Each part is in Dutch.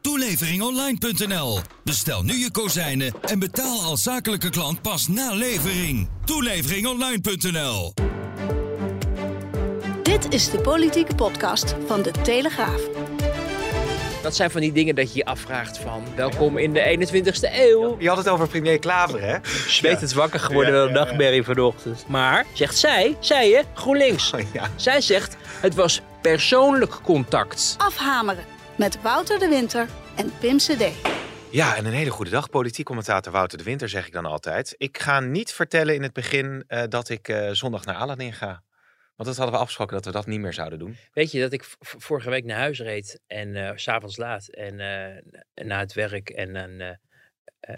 Toeleveringonline.nl. Bestel nu je kozijnen en betaal als zakelijke klant pas na levering. Toeleveringonline.nl. Dit is de politieke podcast van de Telegraaf. Dat zijn van die dingen dat je je afvraagt van welkom in de 21ste eeuw. Je had het over premier Klaver, hè? Zweet het wakker geworden Ja, wel ja, een nachtmerrie vanochtend. Maar, zegt zij, zij je, GroenLinks. Oh, ja. Zij zegt, het was persoonlijk contact. Afhameren met Wouter de Winter en Pim CD. Ja, en een hele goede dag, politiek commentator Wouter de Winter, zeg ik dan altijd. Ik ga niet vertellen in het begin eh, dat ik eh, zondag naar Aladdin ga. Want dat hadden we afgesproken dat we dat niet meer zouden doen. Weet je dat ik vorige week naar huis reed en eh, s s'avonds laat en eh, na het werk en eh, eh,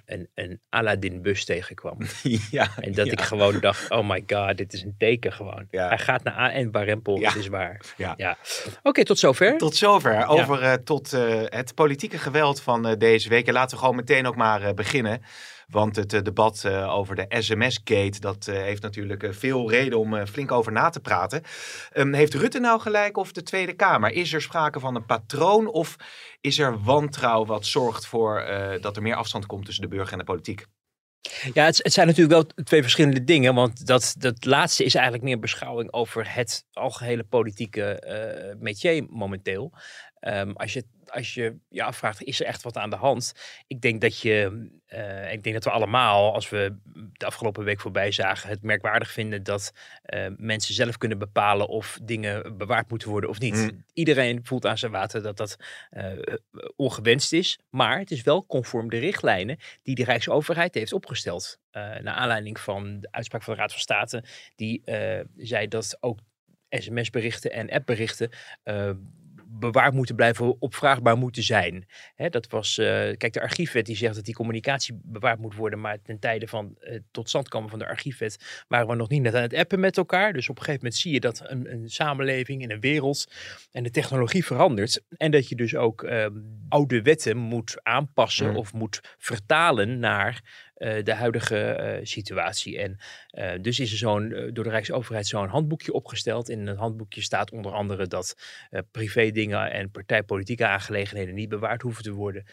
een, een Aladdin-bus tegenkwam. ja, En dat ja. ik gewoon dacht, oh my god, dit is een teken gewoon. Ja. Hij gaat naar A en Barempel, Ja. het is waar. Ja. Oké, tot zover. Tot zover over eh, tot, eh, het politieke geweld van eh, deze week. En laten we gewoon meteen ook maar eh, beginnen. Want het eh, debat eh, over de SMS-gate, dat eh, heeft natuurlijk veel reden om flink over na te praten. Ehm, heeft Rutte nou gelijk of de Tweede Kamer? Is er sprake van een patroon of is er wantrouwen wat zorgt voor dat er meer afstand komt tussen de burger en de politiek? Ja, het, het zijn natuurlijk wel twee verschillende dingen. Want dat, dat laatste is eigenlijk meer beschouwing over het algehele politieke métier momenteel. Ehm, als, je, als je je afvraagt, is er echt wat aan de hand? Ik denk dat je, eh, ik denk dat we allemaal, als we de afgelopen week voorbij zagen, het merkwaardig vinden dat eh, mensen zelf kunnen bepalen of dingen bewaard moeten worden of niet. Mm. Iedereen voelt aan zijn water dat dat eh, ongewenst is. Maar het is wel conform de richtlijnen die de Rijksoverheid heeft opgesteld. naar aanleiding van de uitspraak van de Raad van State, die zei dat ook sms-berichten en appberichten bewaard moeten blijven, opvraagbaar moeten zijn. Hè, dat was, eh, kijk, de archiefwet die zegt dat die communicatie bewaard moet worden, maar ten tijde van het tot stand komen van de archiefwet waren we nog niet net aan het appen met elkaar. Dus op een gegeven moment zie je dat een, een samenleving in een wereld en de technologie verandert. En dat je dus ook ehm, oude wetten moet aanpassen Mm. of moet vertalen naar eh, de huidige eh, situatie. En eh, dus is er zo'n, door de Rijksoverheid zo'n handboekje opgesteld. In het handboekje staat onder andere dat privé dingen en partijpolitieke aangelegenheden niet bewaard hoeven te worden.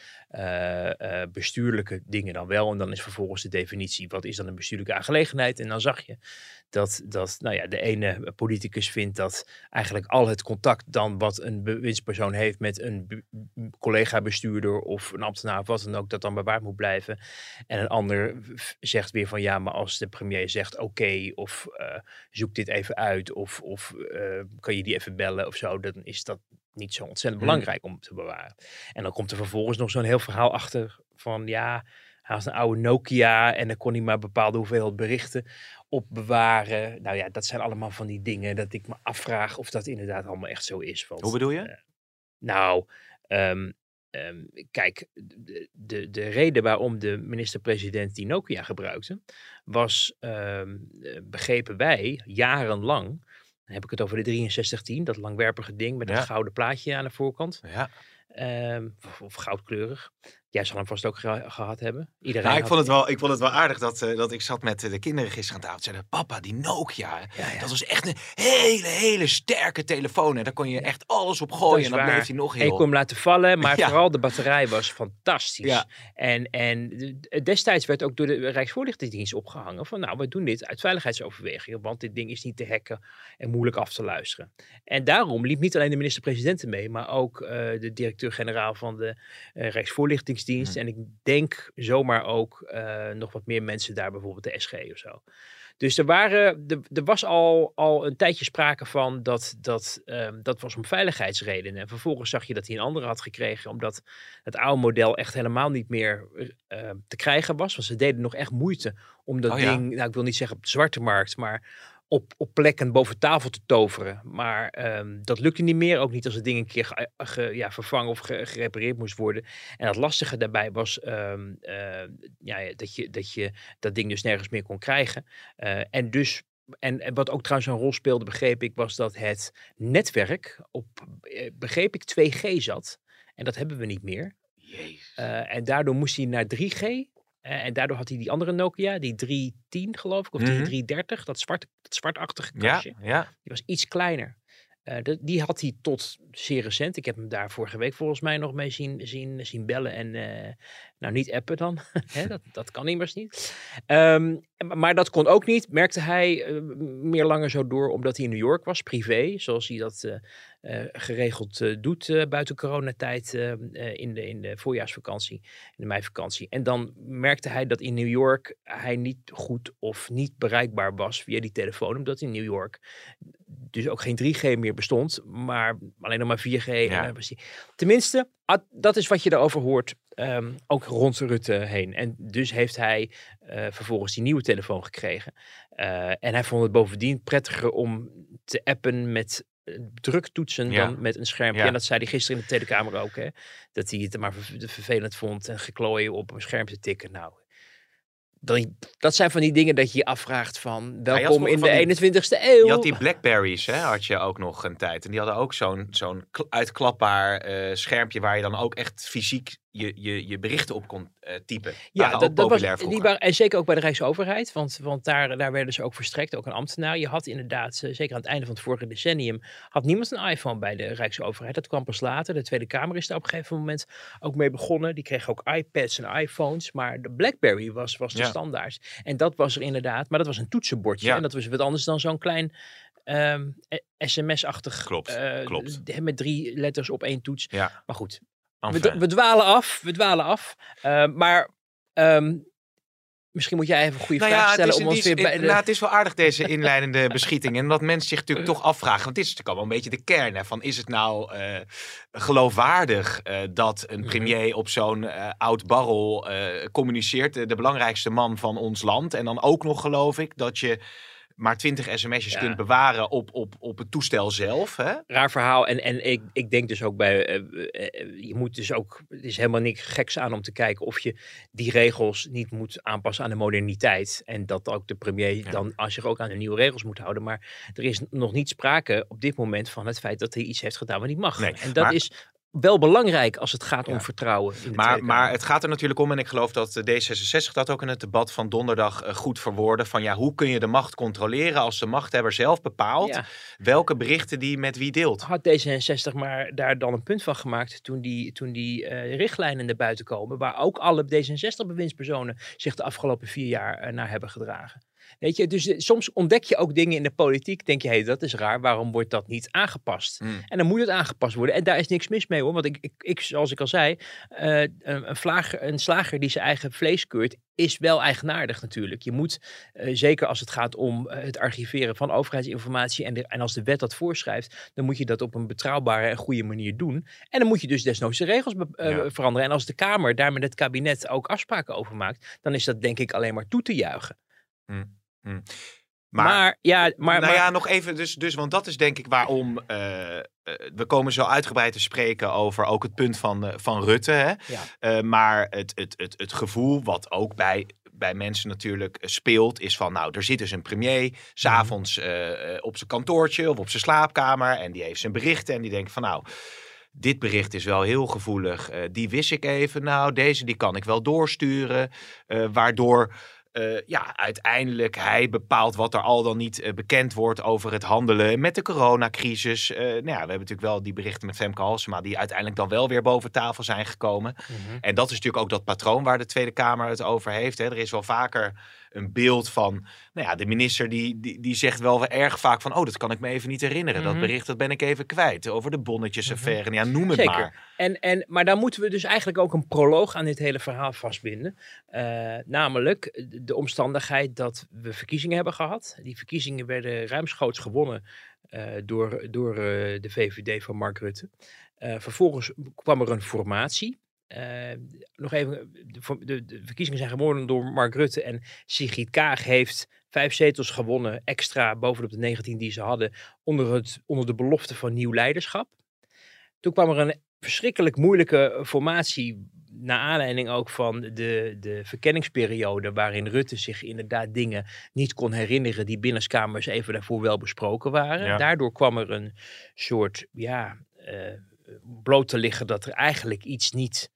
Bestuurlijke dingen dan wel. En dan is vervolgens de definitie, wat is dan een bestuurlijke aangelegenheid? En dan zag je dat, dat nou ja, de ene politicus vindt dat eigenlijk al het contact dan wat een bewindspersoon heeft met een be- collega-bestuurder of een ambtenaar of wat dan ook, dat dan bewaard moet blijven. En een ander zegt weer van ja, maar als de premier zegt oké, of eh, zoek dit even uit, of, of eh, kan je die even bellen of zo, dan is dat niet zo ontzettend Hmm. belangrijk om te bewaren. En dan komt er vervolgens nog zo'n heel verhaal achter van ja, hij was een oude Nokia en dan kon hij maar bepaalde hoeveelheid berichten op bewaren. Nou ja, dat zijn allemaal van die dingen dat ik me afvraag of dat inderdaad allemaal echt zo is. Want, Hoe bedoel je? eh, nou, ehm, ehm, kijk, de, de, de reden waarom de minister-president die Nokia gebruikte, was, ehm, eh, begrepen wij, jarenlang, dan heb ik het over de 6310, dat langwerpige ding met Ja. dat gouden plaatje aan de voorkant, Ja. ehm, of, of goudkleurig. Jij zal hem vast ook ge- gehad hebben. Iedereen Nou, ik, vond het wel, ik vond het wel aardig dat, eh, dat ik zat met eh, de kinderen gisteren aan tafel. Zeiden, papa, die Nokia, Ja, ja. dat was echt een hele, hele sterke telefoon. En daar kon je echt alles op gooien en dan waar. bleef hij nog heel... kon hem laten vallen, maar Ja. vooral de batterij was fantastisch. Ja. En, en de- destijds werd ook door de Rijksvoorlichtingsdienst opgehangen van nou, we doen dit uit veiligheidsoverwegingen, want dit ding is niet te hacken en moeilijk af te luisteren. En daarom liep niet alleen de minister-president mee, maar ook eh, de directeur-generaal van de eh, Mhm. En ik denk zomaar ook eh, nog wat meer mensen daar, bijvoorbeeld de SG of zo. Dus er, waren, er, er was al, al een tijdje sprake van dat dat, ehm, dat was om veiligheidsredenen. En vervolgens zag je dat hij een andere had gekregen, omdat het oude model echt helemaal niet meer eh, te krijgen was. Want ze deden nog echt moeite om dat Oh ja. ding, nou ik wil niet zeggen op de zwarte markt, maar op, op plekken boven tafel te toveren. Maar ehm, dat lukte niet meer. Ook niet als het ding een keer ge- ge- ja, vervangen of ge- gerepareerd moest worden. En het lastige daarbij was ehm, eh, ja, dat, je, dat je dat ding dus nergens meer kon krijgen. Eh, en dus. En, wat ook trouwens een rol speelde, begreep ik, was dat het netwerk op, eh, begreep ik, 2G zat. En dat hebben we niet meer. Jezus. Eh, en daardoor moest hij naar 3G. Eh, en daardoor had hij die andere Nokia, die 310 geloof ik, of Mhm. 330, dat, zwart, dat zwartachtige kastje. ja. Die was iets kleiner. Eh, die had hij tot zeer recent. Ik heb hem daar vorige week volgens mij nog mee zien, zien, zien bellen. En eh, nou, niet appen dan. Dat, dat kan immers niet. Ehm, maar dat kon ook niet, merkte hij meer langer zo door, omdat hij in New York was, privé. Zoals hij dat geregeld eh, doet eh, buiten coronatijd eh, eh, in, de, in de voorjaarsvakantie, in de meivakantie. En dan merkte hij dat in New York hij niet goed of niet bereikbaar was via die telefoon, omdat in New York dus ook geen 3G meer bestond, maar alleen nog maar 4G. En Ja. dan was die- Tenminste, dat is wat je erover hoort, ehm, ook rond Rutte heen. En dus heeft hij eh, vervolgens die nieuwe telefoon gekregen. Eh, en hij vond het bovendien prettiger om te appen met druktoetsen Ja. dan met een schermpje. Ja. En dat zei hij gisteren in de Tweede Kamer ook. Hè? Dat hij het maar ver- vervelend vond en geklooien op een scherm te tikken. Nou, dat, dat zijn van die dingen dat je je afvraagt van had welkom in de die- 21ste eeuw. Je had die Blackberries, hè, had je ook nog een tijd. En die hadden ook zo'n zo'n kl- uitklapbaar eh, schermpje waar je dan ook echt fysiek je, je, je berichten op kon eh, typen. Ja, dat, was, die waren, en zeker ook bij de Rijksoverheid, want, want daar, daar werden ze ook verstrekt, ook een ambtenaar. Je had inderdaad, eh, zeker aan het einde van het vorige decennium, had niemand een iPhone bij de Rijksoverheid. Dat kwam pas later. De Tweede Kamer is daar op een gegeven moment ook mee begonnen. Die kregen ook iPads en iPhones, maar de BlackBerry was, was de Ja. standaard. En dat was er inderdaad, maar dat was een toetsenbordje. Ja. En dat was wat anders dan zo'n klein ehm, eh, sms-achtig. Klopt, eh, klopt. Met drie letters op één toets. Ja, Maar goed. We, we dwalen af, we dwalen af. Eh, maar ehm, misschien moet jij even een goede Nou vraag ja, stellen is, om ons die- weer bij de... nou, het is wel aardig deze inleidende beschieting. En dat mensen zich natuurlijk toch afvragen. Want dit is natuurlijk allemaal een beetje de kern. Hè, van is het nou eh, geloofwaardig eh, dat een Mhm. premier op zo'n eh, oud barrel eh, communiceert? De belangrijkste man van ons land. En dan ook nog geloof ik dat je maar 20 sms'jes Ja. kunt bewaren op, op, op het toestel zelf. Hè? Raar verhaal. En, en ik, ik denk dus ook bij... eh, eh, eh, je moet dus ook... Is helemaal niks geks aan om te kijken of je die regels niet moet aanpassen aan de moderniteit. En dat ook de premier Ja. dan als zich ook aan de nieuwe regels moet houden. Maar er is nog niet sprake op dit moment van het feit dat hij iets heeft gedaan wat niet mag. Nee, en dat maar- is wel belangrijk als het gaat om Ja. vertrouwen. In de Maar, maar het gaat er natuurlijk om, en ik geloof dat de D66 dat ook in het debat van donderdag eh, goed verwoordde. Van ja, hoe kun je de macht controleren als de machthebber zelf bepaalt Ja. welke berichten die met wie deelt? had D66 maar daar dan een punt van gemaakt toen die, toen die eh, richtlijnen naar buiten komen, waar ook alle D66-bewindspersonen zich de afgelopen vier jaar eh, naar hebben gedragen. Weet je, dus eh, soms ontdek je ook dingen in de politiek, denk je, hé, dat is raar, waarom wordt dat niet aangepast? Hmm. En dan moet het aangepast worden. En daar is niks mis mee hoor, want ik, ik, ik zoals ik al zei, eh, een, een, vlager, een slager die zijn eigen vlees keurt, is wel eigenaardig natuurlijk. Je moet, eh, zeker als het gaat om het archiveren van overheidsinformatie en, de, en als de wet dat voorschrijft, dan moet je dat op een betrouwbare en goede manier doen. En dan moet je dus desnoods de regels Ja. veranderen. En als de Kamer daar met het kabinet ook afspraken over maakt, dan is dat denk ik alleen maar toe te juichen. Maar, Maar, ja, maar, nou maar ja, nog even, dus, dus, want dat is denk ik waarom eh, eh, we komen zo uitgebreid te spreken over ook het punt van, eh, van Rutte. Hè? Ja. Maar het, het, het, het gevoel wat ook bij, bij mensen natuurlijk speelt, is van nou, er zit dus een premier, s'avonds eh eh, op zijn kantoortje of op zijn slaapkamer en die heeft zijn berichten en die denkt van nou, dit bericht is wel heel gevoelig, die wist ik even, nou deze die kan ik wel doorsturen, waardoor eh, ja, uiteindelijk hij bepaalt wat er al dan niet eh, bekend wordt over het handelen met de coronacrisis. Eh, nou ja, we hebben natuurlijk wel die berichten met Femke Halsema die uiteindelijk dan wel weer boven tafel zijn gekomen. Mhm. En dat is natuurlijk ook dat patroon waar de Tweede Kamer het over heeft. Hè. Er is wel vaker een beeld van, nou ja, de minister die, die, die zegt wel erg vaak van, oh, dat kan ik me even niet herinneren. Dat Mhm. bericht dat ben ik even kwijt. Over de bonnetjesaffaire. Mhm. Ja, noem het Zeker. maar. En, en, maar daar moeten we dus eigenlijk ook een proloog aan dit hele verhaal vastbinden. Eh, namelijk de omstandigheid dat we verkiezingen hebben gehad. Die verkiezingen werden ruimschoots gewonnen eh, door, door eh, de VVD van Mark Rutte. Vervolgens kwam er een formatie. Nog even, de, de, de, verkiezingen zijn gewonnen door Mark Rutte en Sigrid Kaag heeft vijf zetels gewonnen, extra bovenop de 19 die ze hadden, onder, het, onder de belofte van nieuw leiderschap. Toen kwam er een verschrikkelijk moeilijke formatie naar aanleiding ook van de, de verkenningsperiode, waarin Rutte zich inderdaad dingen niet kon herinneren die binnenskamers even daarvoor wel besproken waren. Daardoor kwam er een soort, ja, uh, bloot te liggen dat er eigenlijk iets niet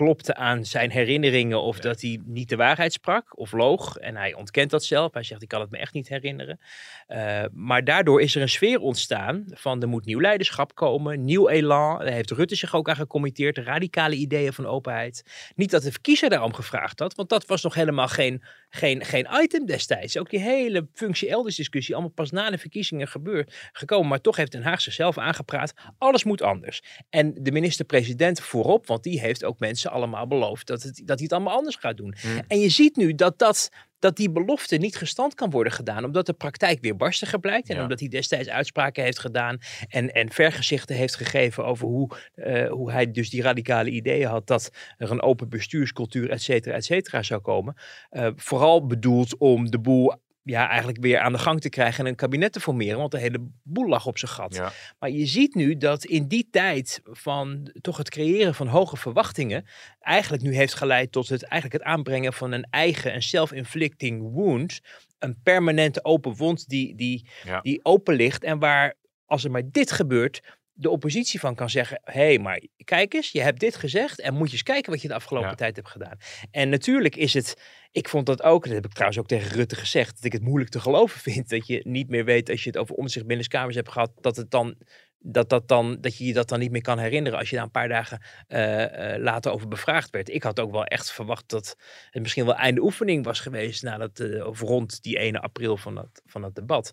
klopte aan zijn herinneringen of dat hij niet de waarheid sprak of loog. En hij ontkent dat zelf. Hij zegt, ik kan het me echt niet herinneren. Uh, maar daardoor is er een sfeer ontstaan van er moet nieuw leiderschap komen, nieuw elan. Daar heeft Rutte zich ook aan gecommitteerd, radicale ideeën van openheid. Niet dat de verkiezer daarom gevraagd had, want dat was nog helemaal geen, geen, geen item destijds. Ook die hele functie elders discussie, allemaal pas na de verkiezingen gebeurd, gekomen. Maar toch heeft Den Haag zichzelf aangepraat, alles moet anders. En de minister-president voorop, want die heeft ook mensen allemaal beloofd dat, het, dat hij het allemaal anders gaat doen. Hmm. En je ziet nu dat, dat, dat die belofte niet gestand kan worden gedaan, omdat de praktijk weer barstiger blijkt. En omdat hij destijds uitspraken heeft gedaan en, en vergezichten heeft gegeven over hoe, uh, hoe hij dus die radicale ideeën had dat er een open bestuurscultuur, et cetera, et cetera zou komen. Uh, vooral bedoeld om de boel ja, eigenlijk weer aan de gang te krijgen en een kabinet te formeren, want de hele boel lag op zijn gat. Maar je ziet nu dat in die tijd van toch het creëren van hoge verwachtingen eigenlijk nu heeft geleid tot het, eigenlijk het aanbrengen van een eigen en self-inflicting wound, een permanente open wond die, die, die open ligt en waar als er maar dit gebeurt, de oppositie van kan zeggen: hé, hey, maar kijk eens, je hebt dit gezegd en moet je eens kijken wat je de afgelopen tijd hebt gedaan. En natuurlijk is het, ik vond dat ook, dat heb ik trouwens ook tegen Rutte gezegd, dat ik het moeilijk te geloven vind dat je niet meer weet als je het over omzicht binnenskamers hebt gehad, dat het dan dat, dat, dan, dat je je dat dan niet meer kan herinneren als je daar een paar dagen uh, later over bevraagd werd. Ik had ook wel echt verwacht dat het misschien wel einde oefening was geweest nadat, uh, of rond die 1 april van dat, van dat debat.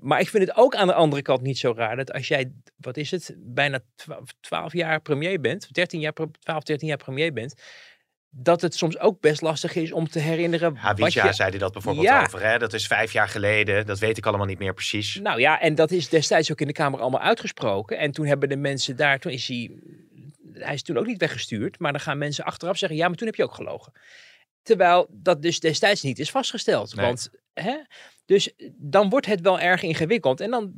maar ik vind het ook aan de andere kant niet zo raar dat als jij, wat is het, bijna 12 jaar premier bent, 13 jaar, 12, 13 jaar premier bent, dat het soms ook best lastig is om te herinneren. Havitja je... zei hij dat bijvoorbeeld over. Hè? Dat is vijf jaar geleden. Dat weet ik allemaal niet meer precies. Nou ja, en dat is destijds ook in de Kamer allemaal uitgesproken. En toen hebben de mensen daar, toen is hij, hij is toen ook niet weggestuurd. Maar dan gaan mensen achteraf zeggen, ja, maar toen heb je ook gelogen. Terwijl dat dus destijds niet is vastgesteld. Want, hè? Dus dan wordt het wel erg ingewikkeld. En dan,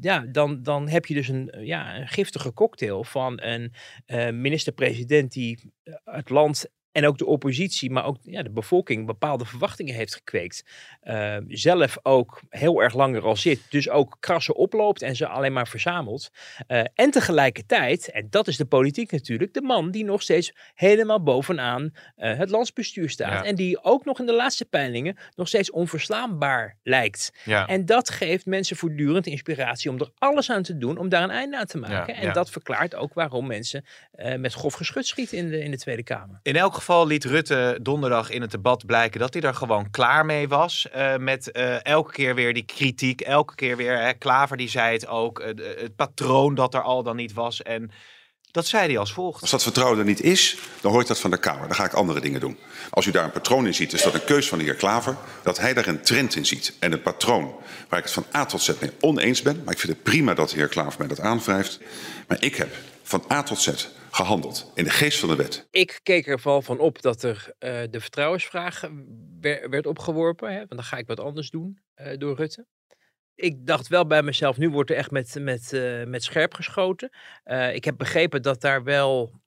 ja, dan, dan heb je dus een, ja, een giftige cocktail van een uh, minister-president die het land en ook de oppositie, maar ook ja, de bevolking bepaalde verwachtingen heeft gekweekt. Uh, zelf ook heel erg langer al zit, dus ook krassen oploopt en ze alleen maar verzamelt. Uh, en tegelijkertijd, en dat is de politiek natuurlijk, de man die nog steeds helemaal bovenaan uh, het landsbestuur staat. En die ook nog in de laatste peilingen nog steeds onverslaanbaar lijkt. Ja. En dat geeft mensen voortdurend inspiratie om er alles aan te doen om daar een einde aan te maken. en dat verklaart ook waarom mensen met grof geschut schieten in de, in de Tweede Kamer. In elk geval geval liet Rutte donderdag in het debat blijken dat hij er gewoon klaar mee was. Uh, met uh, elke keer weer die kritiek. Elke keer weer, hè, Klaver die zei het ook. Uh, het patroon dat er al dan niet was. En dat zei hij als volgt. Als dat vertrouwen er niet is, dan hoort dat van de Kamer. Dan ga ik andere dingen doen. Als u daar een patroon in ziet, is dat een keus van de heer Klaver. Dat hij daar een trend in ziet. En het patroon waar ik het van A tot Z mee oneens ben. Maar ik vind het prima dat de heer Klaver mij dat aanwrijft. Maar ik heb van A tot Z gehandeld in de geest van de wet. Ik keek er vooral van op dat er uh, de vertrouwensvraag werd opgeworpen. Hè, want dan ga ik wat anders doen uh, door Rutte. Ik dacht wel bij mezelf, nu wordt er echt met, met, uh, met scherp geschoten. ik heb begrepen dat daar wel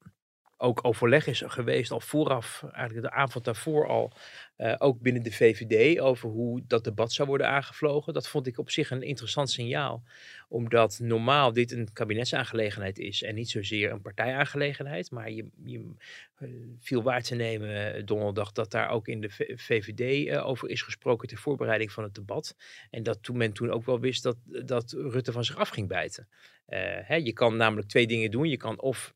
ook overleg is geweest al vooraf, eigenlijk de avond daarvoor al, uh, ook binnen de VVD over hoe dat debat zou worden aangevlogen. Dat vond ik op zich een interessant signaal, omdat normaal dit een kabinetsaangelegenheid is en niet zozeer een partijaangelegenheid. Maar je, je uh, viel waar te nemen eh, donderdag dat daar ook in de VVD over is gesproken ter voorbereiding van het debat. En dat toen men toen ook wel wist dat, dat Rutte van zich af ging bijten. Hè, je kan namelijk twee dingen doen. Je kan of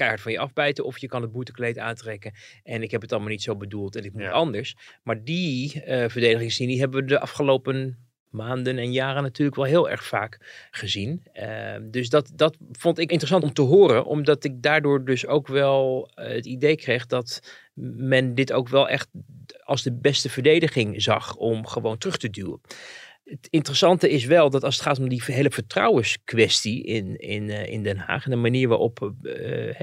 keihard van je afbijten. Of je kan het boetekleed aantrekken. En ik heb het allemaal niet zo bedoeld en ik moet anders. Maar die uh, verdedigingslinie hebben we de afgelopen maanden en jaren natuurlijk wel heel erg vaak gezien. Uh, dus dat, dat vond ik interessant om te horen, omdat ik daardoor dus ook wel uh, het idee kreeg dat men dit ook wel echt als de beste verdediging zag om gewoon terug te duwen het interessante is wel dat als het gaat om die hele vertrouwenskwestie in, in, eh, in Den Haag en de manier waarop uh,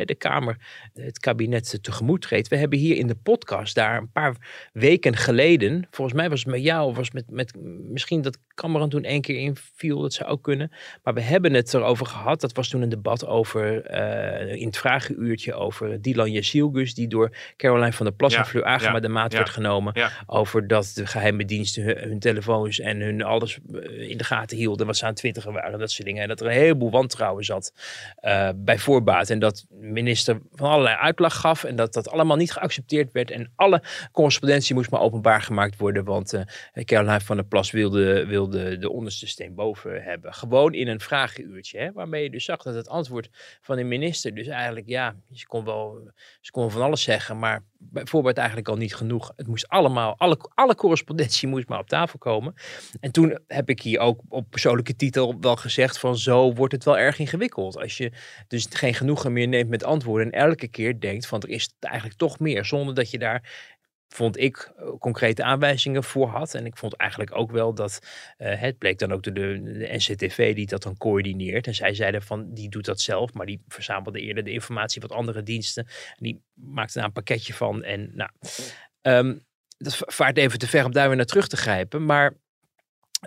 de Kamer het kabinet tegemoet treedt. We hebben hier in de podcast daar een paar weken geleden, volgens mij was het met jou, was met, met misschien dat Cameron toen één keer inviel, dat zou ook kunnen. Maar we hebben het erover gehad, dat was toen een debat over, uh, in het vragenuurtje over Dylan Jasilgus, die door Caroline van der Plas en Fleur Agema de maat werd genomen. Over dat de geheime diensten hun, hun telefoons en hun alles eh, in de gaten hielden wat ze aan twitteren waren. Dat soort dingen. En dat er een heleboel wantrouwen zat uh, bij voorbaat. En dat minister van allerlei uitlag gaf. En dat dat allemaal niet geaccepteerd werd. En alle correspondentie moest maar openbaar gemaakt worden. Want uh, Caroline van der Plas wilde, wilde de onderste steen boven hebben. Gewoon in een vragenuurtje. Hè, waarmee je dus zag dat het antwoord van de minister. Dus eigenlijk ja, ze kon wel, ze kon van alles zeggen. Maar bijvoorbeeld eigenlijk al niet genoeg. Het moest allemaal, alle, alle correspondentie moest maar op tafel komen. En toen heb ik hier ook op persoonlijke titel wel gezegd van zo wordt het wel erg ingewikkeld. Als je dus geen genoegen meer neemt met antwoorden en elke keer denkt van er is eigenlijk toch meer. Zonder dat je daar vond ik eh, concrete aanwijzingen voor had. En ik vond eigenlijk ook wel dat uh, het bleek dan ook de, de, NCTV die dat dan coördineert. En zij zeiden van die doet dat zelf, maar die verzamelde eerder de informatie van andere diensten. En die maakte daar een pakketje van. En nou, um, dat vaart even te ver om daar weer naar terug te grijpen. Maar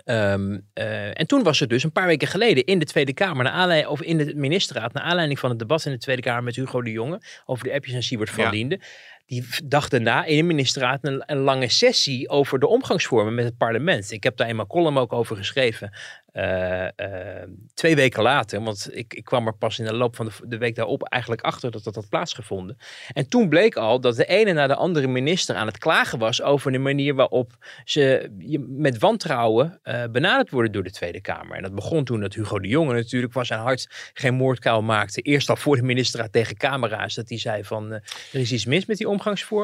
Um, uh, en toen was er dus een paar weken geleden in de Tweede Kamer, naar aanleiding, of in de ministerraad, naar aanleiding van het debat in de Tweede Kamer met Hugo de Jonge over de appjes en Siebert van ja. Die dag daarna in de ministerraad een, lange sessie over de omgangsvormen met het parlement. Ik heb daar in mijn column ook over geschreven. Uh, uh, twee weken later, want ik, ik, kwam er pas in de loop van de, week daarop eigenlijk achter dat dat had plaatsgevonden. En toen bleek al dat de ene na de andere minister aan het klagen was over de manier waarop ze met wantrouwen uh, benaderd worden door de Tweede Kamer. En dat begon toen dat Hugo de Jonge natuurlijk van zijn hart geen moordkuil maakte. Eerst al voor de ministerraad tegen camera's, dat hij zei van er is iets mis met die omgangsvormen.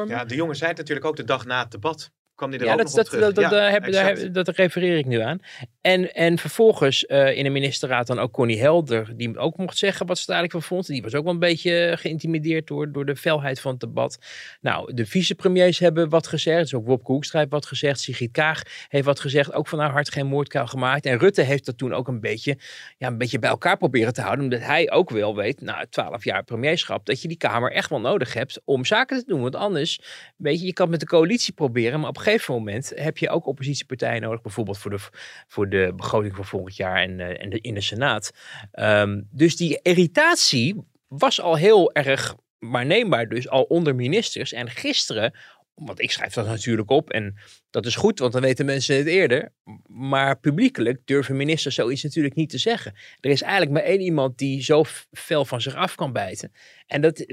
Ja, de Jonge zei het natuurlijk ook de dag na het debat kwam die er ja, ook dat, nog dat, op terug. dat, dat, ja, daar heb, daar heb, dat refereer ik nu aan. En, en vervolgens uh, in de ministerraad dan ook Connie Helder, die ook mocht zeggen wat ze er eigenlijk van vond. Die was ook wel een beetje geïntimideerd door, door de felheid van het debat. Nou, de vicepremiers hebben wat gezegd. Dus ook Wopke Hoekstra heeft wat gezegd. Sigrid Kaag heeft wat gezegd. Ook van haar hart geen moordkuil gemaakt. En Rutte heeft dat toen ook een beetje, ja, een beetje bij elkaar proberen te houden. Omdat hij ook wel weet, na twaalf jaar premierschap, dat je die Kamer echt wel nodig hebt om zaken te doen. Want anders, weet je, je kan met de coalitie proberen, maar op een gegeven moment heb je ook oppositiepartijen nodig, bijvoorbeeld voor de, voor de begroting van volgend jaar en, uh, en de, in de Senaat. Um, dus die irritatie was al heel erg waarneembaar, dus al onder ministers. En gisteren, want ik schrijf dat natuurlijk op en dat is goed, want dan weten mensen het eerder. Maar publiekelijk durven ministers zoiets natuurlijk niet te zeggen. Er is eigenlijk maar één iemand die zo fel van zich af kan bijten. En dat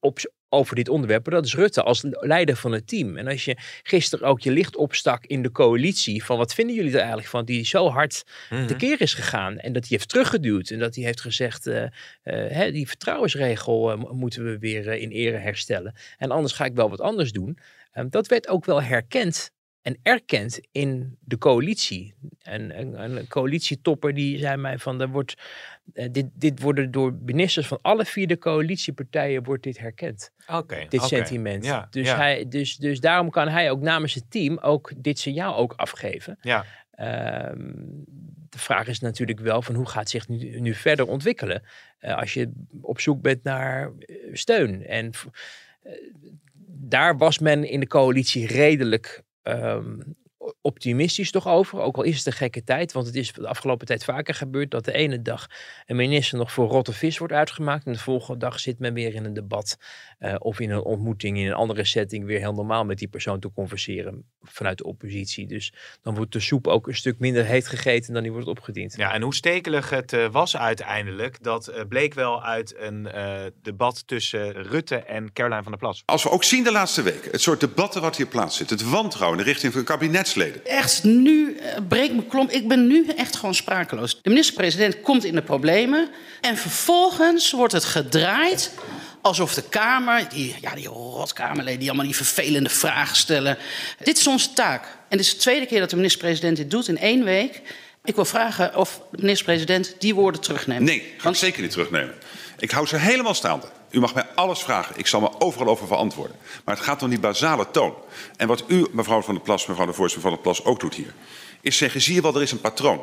op, over dit onderwerp, dat is Rutte als leider van het team. En als je gisteren ook je licht opstak in de coalitie, van wat vinden jullie er eigenlijk van, die zo hard mm -hmm. tekeer is gegaan en dat hij heeft teruggeduwd en dat hij heeft gezegd, uh, uh, hè, die vertrouwensregel uh, moeten we weer in ere herstellen. En anders ga ik wel wat anders doen. Um, dat werd ook wel herkend en erkend in de coalitie. En een, een coalitietopper die zei mij van, er wordt, uh, dit, dit worden door ministers van alle vier de coalitiepartijen wordt dit herkend. Okay, dit okay. sentiment. Ja, dus, ja. Hij, dus, dus daarom kan hij ook namens het team ook dit signaal ook afgeven. Ja. Um, de vraag is natuurlijk wel van hoe gaat zich nu, nu verder ontwikkelen uh, als je op zoek bent naar uh, steun. En uh, daar was men in de coalitie redelijk um, optimistisch toch over. Ook al is het een gekke tijd. Want het is de afgelopen tijd vaker gebeurd dat de ene dag een minister nog voor rotte vis wordt uitgemaakt. En de volgende dag zit men weer in een debat. Uh, of in een ontmoeting in een andere setting weer heel normaal met die persoon te converseren vanuit de oppositie. Dus dan wordt de soep ook een stuk minder heet gegeten dan die wordt opgediend. Ja, en hoe stekelig het uh, was uiteindelijk, dat uh, bleek wel uit een debat tussen Rutte en Caroline van der Plas. Als we ook zien de laatste weken, het soort debatten wat hier plaatsvindt, het wantrouwen in de richting van Echt, nu uh, breekt me klomp. Ik ben nu echt gewoon sprakeloos. De minister-president komt in de problemen en vervolgens wordt het gedraaid alsof de Kamer, die, ja, die rotkamerleden die allemaal die vervelende vragen stellen. Dit is onze taak. En dit is de tweede keer dat de minister-president dit doet in één week. Ik wil vragen of de minister-president die woorden terugneemt. Nee, ga Want... ik zeker niet terugnemen. Ik hou ze helemaal staande. U mag mij alles vragen. Ik zal me overal over verantwoorden. Maar het gaat om die basale toon. En wat u, mevrouw van der Plas, mevrouw de voorzitter van der Plas, ook doet hier... is zeggen, zie je wel, er is een patroon.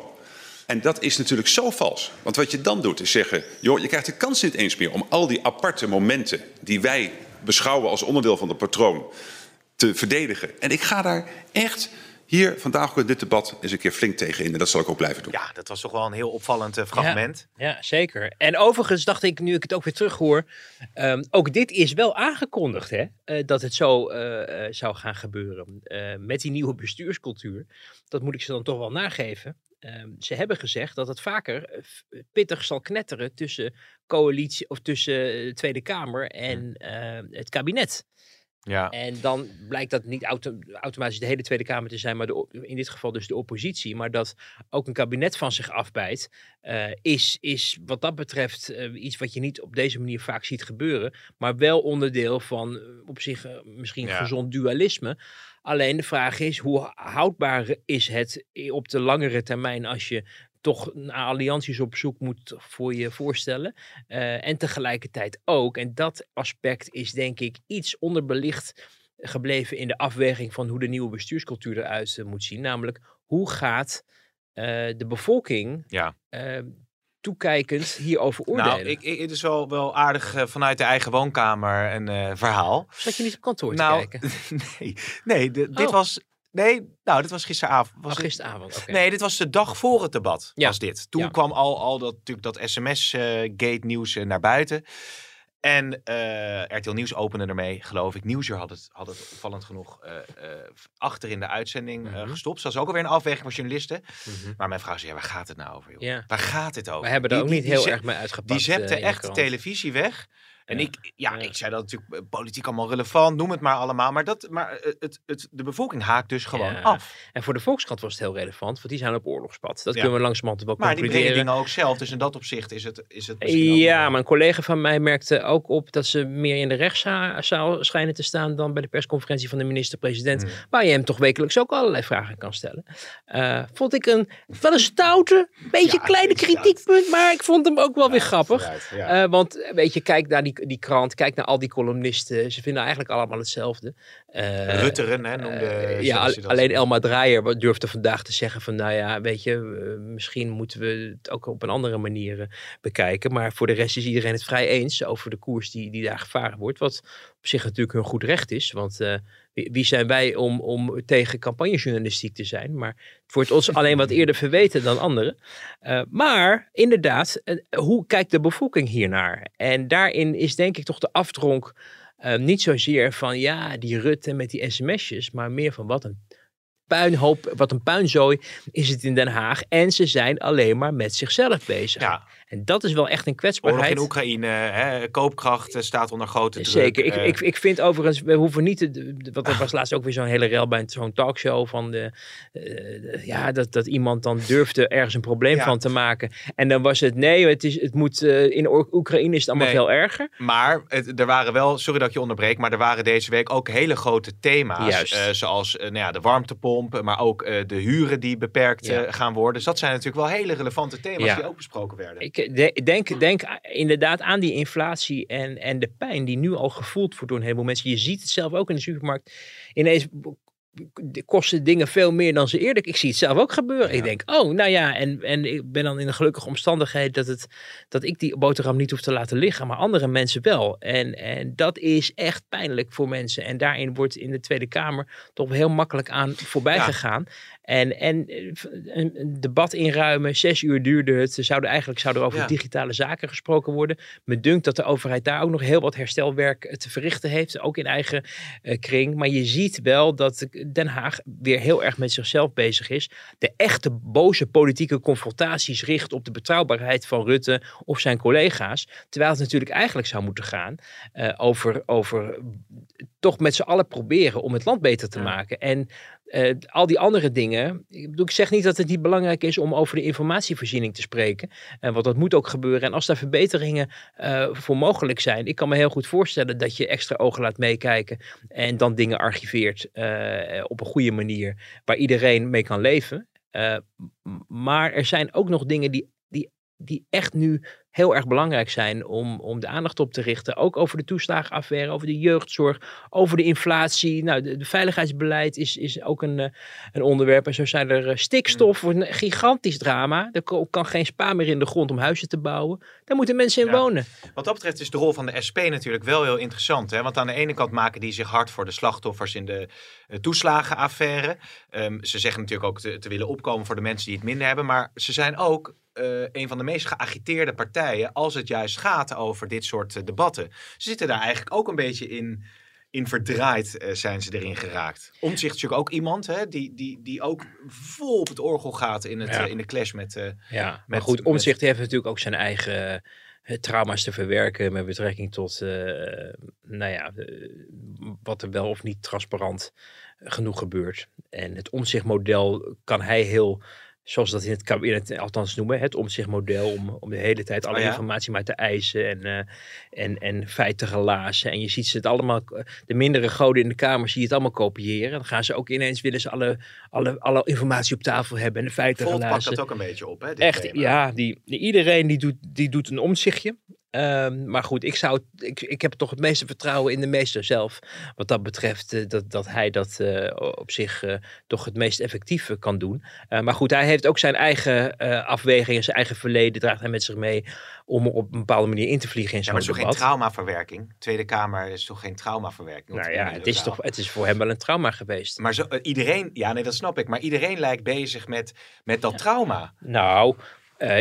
En dat is natuurlijk zo vals. Want wat je dan doet is zeggen, joh, je krijgt de kans niet eens meer om al die aparte momenten die wij beschouwen als onderdeel van het patroon te verdedigen. En ik ga daar echt hier vandaag ook in dit debat eens een keer flink tegen in. En dat zal ik ook blijven doen. Ja, dat was toch wel een heel opvallend eh, fragment. Ja, ja, zeker. En overigens dacht ik, nu ik het ook weer terughoor, um, ook dit is wel aangekondigd, hè, uh, dat het zo uh, zou gaan gebeuren. met die nieuwe bestuurscultuur. Dat moet ik ze dan toch wel nageven. Um, ze hebben gezegd dat het vaker pittig zal knetteren tussen coalitie of tussen de Tweede Kamer en het kabinet. Ja. En dan blijkt dat niet auto automatisch de hele Tweede Kamer te zijn, maar de, in dit geval dus de oppositie. Maar dat ook een kabinet van zich afbijt, uh, is, is wat dat betreft uh, iets wat je niet op deze manier vaak ziet gebeuren. Maar wel onderdeel van uh, op zich misschien ja. gezond dualisme. Alleen de vraag is, hoe houdbaar is het op de langere termijn als je toch naar allianties op zoek moet voor je voorstellen. Uh, en tegelijkertijd ook, en dat aspect is denk ik iets onderbelicht gebleven in de afweging van hoe de nieuwe bestuurscultuur eruit uh, moet zien. Namelijk, hoe gaat uh, de bevolking ja. toekijkend hierover oordelen? Nou, ik, ik, het is wel, wel aardig vanuit de eigen woonkamer een verhaal. Zat je niet op kantoor te nou, kijken? nee, nee de, oh. dit was Nee, nou, dit was gisteravond. Was oh, gisteravond. Okay. Nee, dit was de dag voor het debat, ja. was dit. Toen ja. kwam al, al dat, natuurlijk dat sms-gate-nieuws uh, naar buiten. En uh, RTL Nieuws opende ermee, geloof ik. Nieuwsuur had het, had het opvallend genoeg uh, achter in de uitzending mm -hmm. gestopt. Dat was ook alweer een afweging voor journalisten. Mm -hmm. Maar mijn vraag is, ja, waar gaat het nou over? Joh? Ja. Waar gaat het over? We hebben er die, ook niet die, heel die erg mee uitgepakt. Die zette echt de televisie weg. En Ja. ik, ja, ik zei dat natuurlijk eh, politiek allemaal relevant, noem het maar allemaal. Maar, dat, maar eh, het, het, de bevolking haakt dus gewoon af. En voor de Volkskrant was het heel relevant, want die zijn op oorlogspad. Dat kunnen we langzamerhand wel Maar die brengen concluderen. dingen ook zelf. Dus in dat opzicht is het, is het Ja, maar een collega van mij merkte ook op dat ze meer in de rechtszaal schijnen te staan dan bij de persconferentie van de minister-president, Hmm. waar je hem toch wekelijks ook allerlei vragen kan stellen. Eh, vond ik een wel een stoute, beetje Ja, kleine kritiekpunt, maar ik vond hem ook wel weer grappig. Ja. Want weet je, kijk naar die, die krant, kijk naar al die columnisten. Ze vinden eigenlijk allemaal hetzelfde. Eh, Rutteren, hè, noemde eh, ja, al- alleen. Elma Draaier durfde vandaag te zeggen van, nou ja, weet je, misschien moeten we het ook op een andere manier eh, bekijken. Maar voor de rest is iedereen het vrij eens over de koers die, die daar gevaren wordt. Wat op zich natuurlijk hun goed recht is, want eh, wie, zijn wij om, om tegen campagnejournalistiek te zijn? Maar het wordt ons alleen wat eerder verweten dan anderen. Eh, maar inderdaad, eh, hoe kijkt de bevolking hiernaar? En daarin is denk ik toch de afdronk niet zozeer van ja, die Rutte met die sms'jes, maar meer van wat een puinhoop, wat een puinzooi is het in Den Haag. En ze zijn alleen maar met zichzelf bezig. Ja, En dat is wel echt een oorlog kwetsbaarheid. in Oekraïne, hè, koopkracht eh, staat onder grote druk. Zeker. Ik, eh, ik, ik vind overigens, we hoeven niet te. Want er was laatst ook weer zo'n hele rel bij zo'n talkshow van de. eh, ja, dat, dat iemand dan durfde ergens een probleem Ja. van te maken. En dan was het nee, het, is, het moet. in Oek- Oekraïne is het allemaal Nee. veel erger. Maar het, er waren wel, sorry dat ik je onderbreek, maar er waren deze week ook hele grote thema's. Zoals nou ja, de warmtepomp, maar ook de huren die beperkt Ja. gaan worden. Dus dat zijn natuurlijk wel hele relevante thema's die ook besproken werden. Ik de- denk, denk inderdaad aan die inflatie en, en de pijn die nu al gevoeld wordt door een heleboel mensen. Je ziet het zelf ook in de supermarkt. Ineens kosten dingen veel meer dan ze eerder. Ik zie het zelf ook gebeuren. Ik denk, oh, nou ja, en, en ik ben dan in een gelukkige omstandigheid dat, het, dat ik die boterham niet hoef te laten liggen, maar andere mensen wel. En, en dat is echt pijnlijk voor mensen. En daarin wordt in de Tweede Kamer toch heel makkelijk aan voorbij Ja. gegaan. En, en eh, een, debat inruimen, zes uur duurde het. Er zouden eigenlijk zou er over Ja. digitale zaken gesproken worden. Me dunkt dat de overheid daar ook nog heel wat herstelwerk te verrichten heeft, ook in eigen eh, kring. Maar je ziet wel dat Den Haag weer heel erg met zichzelf bezig is. De echte boze politieke confrontaties richt op de betrouwbaarheid van Rutte of zijn collega's. Terwijl het natuurlijk eigenlijk zou moeten gaan eh, over, over toch met z'n allen proberen om het land beter te Ja. maken. En eh, al die andere dingen. Ik, bedoel, ik zeg niet dat het niet belangrijk is om over de informatievoorziening te spreken. En want dat moet ook gebeuren. En als daar verbeteringen eh, voor mogelijk zijn. Ik kan me heel goed voorstellen dat je extra ogen laat meekijken. En dan dingen archiveert eh, op een goede manier. Waar iedereen mee kan leven. Eh, maar er zijn ook nog dingen die, die, echt nu heel erg belangrijk zijn om, om de aandacht op te richten. Ook over de toeslagenaffaire, over de jeugdzorg, over de inflatie. Nou, de, de veiligheidsbeleid is, is ook een, eh, een onderwerp. En zo zijn er eh, stikstof, wordt een gigantisch drama. Er kan geen spa meer in de grond om huizen te bouwen. Daar moeten mensen in Ja. wonen. Wat dat betreft is de rol van de SP natuurlijk wel heel interessant. Hè? Want aan de ene kant maken die zich hard voor de slachtoffers in de eh, toeslagenaffaire. Ehm, ze zeggen natuurlijk ook te, te willen opkomen voor de mensen die het minder hebben. Maar ze zijn ook eh, een van de meest geagiteerde partijen als het juist gaat over dit soort eh, debatten. Ze zitten daar eigenlijk ook een beetje in, in verdraaid, eh, zijn ze erin geraakt. Omtzigt is natuurlijk ook iemand hè, die, die, die ook vol op het orgel gaat in, het, Ja. in de clash met... Ja, maar goed, met- Omtzigt heeft natuurlijk ook zijn eigen trauma's te verwerken met betrekking tot, nou ja, wat er wel of niet transparant genoeg gebeurt. En het omzichtmodel kan hij heel, zoals dat in het kabinet althans noemen, het omzichtmodel om, om de hele tijd alle Oh ja? informatie maar te eisen en, eh, en, en feiten gelazen. En je ziet ze het allemaal, de mindere goden in de Kamer zie je het allemaal kopiëren. Dan gaan ze ook ineens, willen ze alle, alle, alle informatie op tafel hebben en de feiten Volt pakt gelazen. dat ook een beetje op, hè? Echt, thema. ja, die- iedereen die doet, die doet een omzichtje. Ehm, maar goed, ik, zou, ik, ik heb toch het meeste vertrouwen in de meester zelf. Wat dat betreft, eh, dat, dat hij dat eh, op zich eh, toch het meest effectief kan doen. Maar goed, hij heeft ook zijn eigen afwegingen, zijn eigen verleden draagt hij met zich mee. Om er op een bepaalde manier in te vliegen in Ja, zo'n maar het is toch geen traumaverwerking? Tweede Kamer is toch geen traumaverwerking? Nou ja, het is, toch, het is voor hem wel een trauma geweest. Maar zo, iedereen, ja nee, dat snap ik. Maar iedereen lijkt bezig met, met dat trauma. Nou,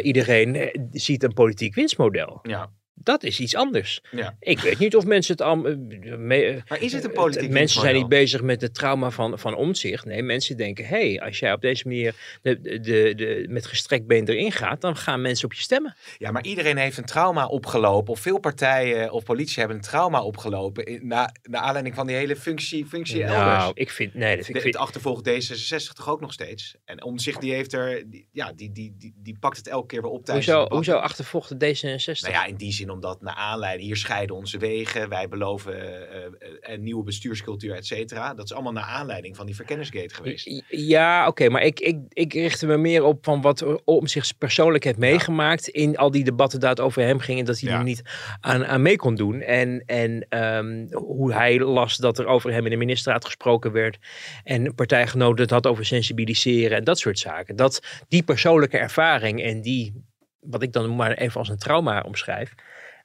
iedereen ziet een politiek winstmodel. Ja. Dat is iets anders. Ja. Ik weet niet of mensen het al. eh, me- Maar is het een eh, politiek Mensen zijn niet bezig met het trauma van, van omzicht. Nee, mensen denken: hé, hey, als jij op deze manier de, de, de, de- met gestrekt been erin gaat, dan gaan mensen op je stemmen. Ja, maar iedereen heeft een trauma opgelopen. Of veel partijen of politie hebben een trauma opgelopen. Na, naar aanleiding van die hele functie, functie elders. Nou, ik vind. Nee, dat De, ik vind, het achtervolgt D66 toch ook nog steeds. En om zich die heeft er, die, ja, die, die, die, die pakt het elke keer weer op tijdens hoezo, de hoezo achtervolgde D66? Nou ja, in die zin omdat naar aanleiding, hier scheiden onze wegen, wij beloven eh, eh, een nieuwe bestuurscultuur, et cetera. Dat is allemaal naar aanleiding van die verkennisgate geweest. Ja, oké, maar ik, ik, ik richtte me meer op van wat om zich persoonlijk heeft meegemaakt in al die debatten dat over hem ging en dat hij Ja. er niet aan, aan mee kon doen. En, en ehm, hoe hij las dat er over hem in de ministerraad gesproken werd en partijgenoten het had over sensibiliseren en dat soort zaken. Dat die persoonlijke ervaring en die, wat ik dan maar even als een trauma omschrijf,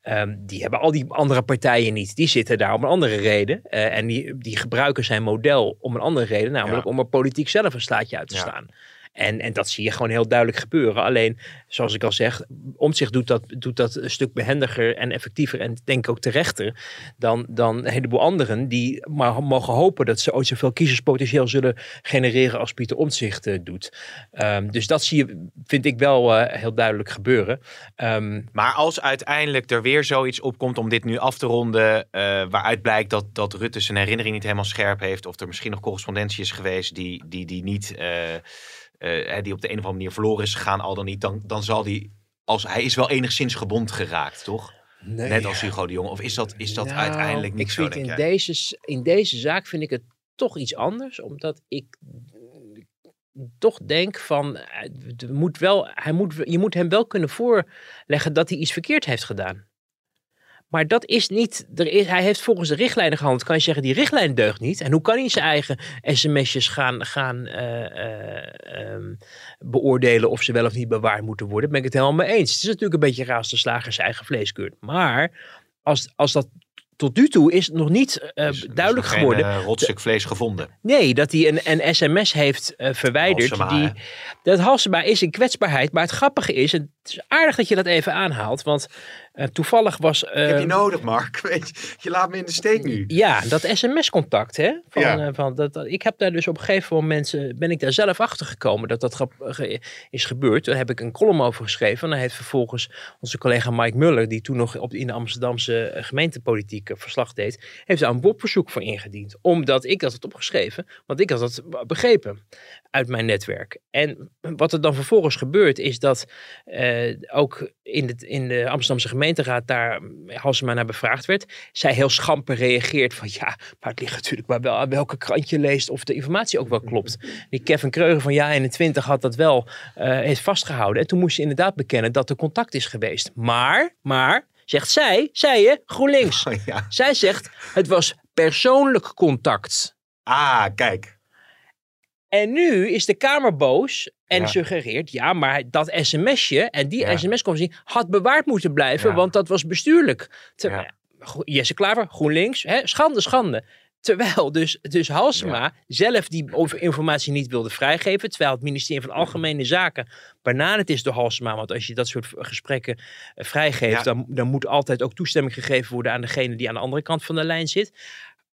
Ehm, die hebben al die andere partijen niet. Die zitten daar om een andere reden. Eh, en die, die gebruiken zijn model om een andere reden. Namelijk Ja. om er politiek zelf een staatje uit te Ja. En, en dat zie je gewoon heel duidelijk gebeuren. Alleen, zoals ik al zeg, Omtzigt doet dat, doet dat een stuk behendiger en effectiever. En denk ik ook terechter dan, dan een heleboel anderen. Die maar mogen hopen dat ze ooit zoveel kiezerspotentieel zullen genereren als Pieter Omtzigt eh, doet. Ehm, dus dat zie je, vind ik wel eh, heel duidelijk gebeuren. Ehm, Maar als uiteindelijk er weer zoiets opkomt om dit nu af te ronden, eh, waaruit blijkt dat, dat Rutte zijn herinnering niet helemaal scherp heeft, of er misschien nog correspondentie is geweest die, die, die niet, eh, die op de een of andere manier verloren is gegaan, al dan niet, dan, dan zal die, als hij is wel enigszins gebond geraakt, toch? nee. Net als Hugo de Jong. Of is dat, is dat Nou, uiteindelijk niet ik zo, vind in jij? Deze, in deze zaak vind ik het toch iets anders. Omdat ik toch denk van, eh, moet wel, hij moet, je moet hem wel kunnen voorleggen dat hij iets verkeerd heeft gedaan. Maar dat is niet, er is, hij heeft volgens de richtlijnen gehandeld. Kan je zeggen, die richtlijn deugt niet. En hoe kan hij zijn eigen sms'jes gaan, gaan eh, eh, ehm, beoordelen of ze wel of niet bewaard moeten worden? Ben ik het helemaal mee eens. Het is natuurlijk een beetje raar als de slager zijn eigen vlees keurt. Maar als, als dat tot nu toe is het nog niet eh, Is- duidelijk geworden. Geen, rotstuk vlees gevonden. Nee, dat hij een, een sms heeft verwijderd. Halsema, die, dat Halsema is een kwetsbaarheid. Maar het grappige is, en het is aardig dat je dat even aanhaalt. Want eh, toevallig was... Ik heb je eh, nodig, Mark. Weet je, je laat me in de steek nu. ja, dat sms-contact, hè? Van, Ja. eh, van dat, dat- ik heb daar dus op een gegeven moment, ben ik daar zelf achter gekomen dat dat ge- is gebeurd. Daar heb ik een column over geschreven. En dan heeft vervolgens onze collega Mike Muller, die toen nog op, in de Amsterdamse eh, gemeentepolitiek verslag deed, heeft daar een WOP-verzoek voor ingediend. Omdat ik dat had opgeschreven, want ik had dat begrepen uit mijn netwerk. En wat er dan vervolgens gebeurt, is dat eh, ook in, het, in de Amsterdamse gemeenteraad daar Halsema naar bevraagd werd, zij heel schamper reageert van ja, maar het ligt natuurlijk maar wel aan welke krant je leest of de informatie ook wel klopt. Die Kevin Kreuger van Ja 21 had dat wel uh, heeft vastgehouden. En toen moest ze inderdaad bekennen dat er contact is geweest. Maar, maar, zegt zij, zij je, GroenLinks. Oh, ja. Zij zegt, het was persoonlijk contact. Ah, kijk. En nu is de Kamer boos en Ja. suggereert, ja, maar dat sms'je en die Ja. sms-conversatie had bewaard moeten blijven, Ja. want dat was bestuurlijk. Ter- Jesse Klaver, GroenLinks, hè, schande, schande. Terwijl dus, dus Halsema zelf die over- informatie niet wilde vrijgeven. Terwijl het ministerie van Algemene Zaken bananend is door Halsema. Want als je dat soort gesprekken eh, vrijgeeft, dan, dan moet altijd ook toestemming gegeven worden aan degene die aan de andere kant van de lijn zit.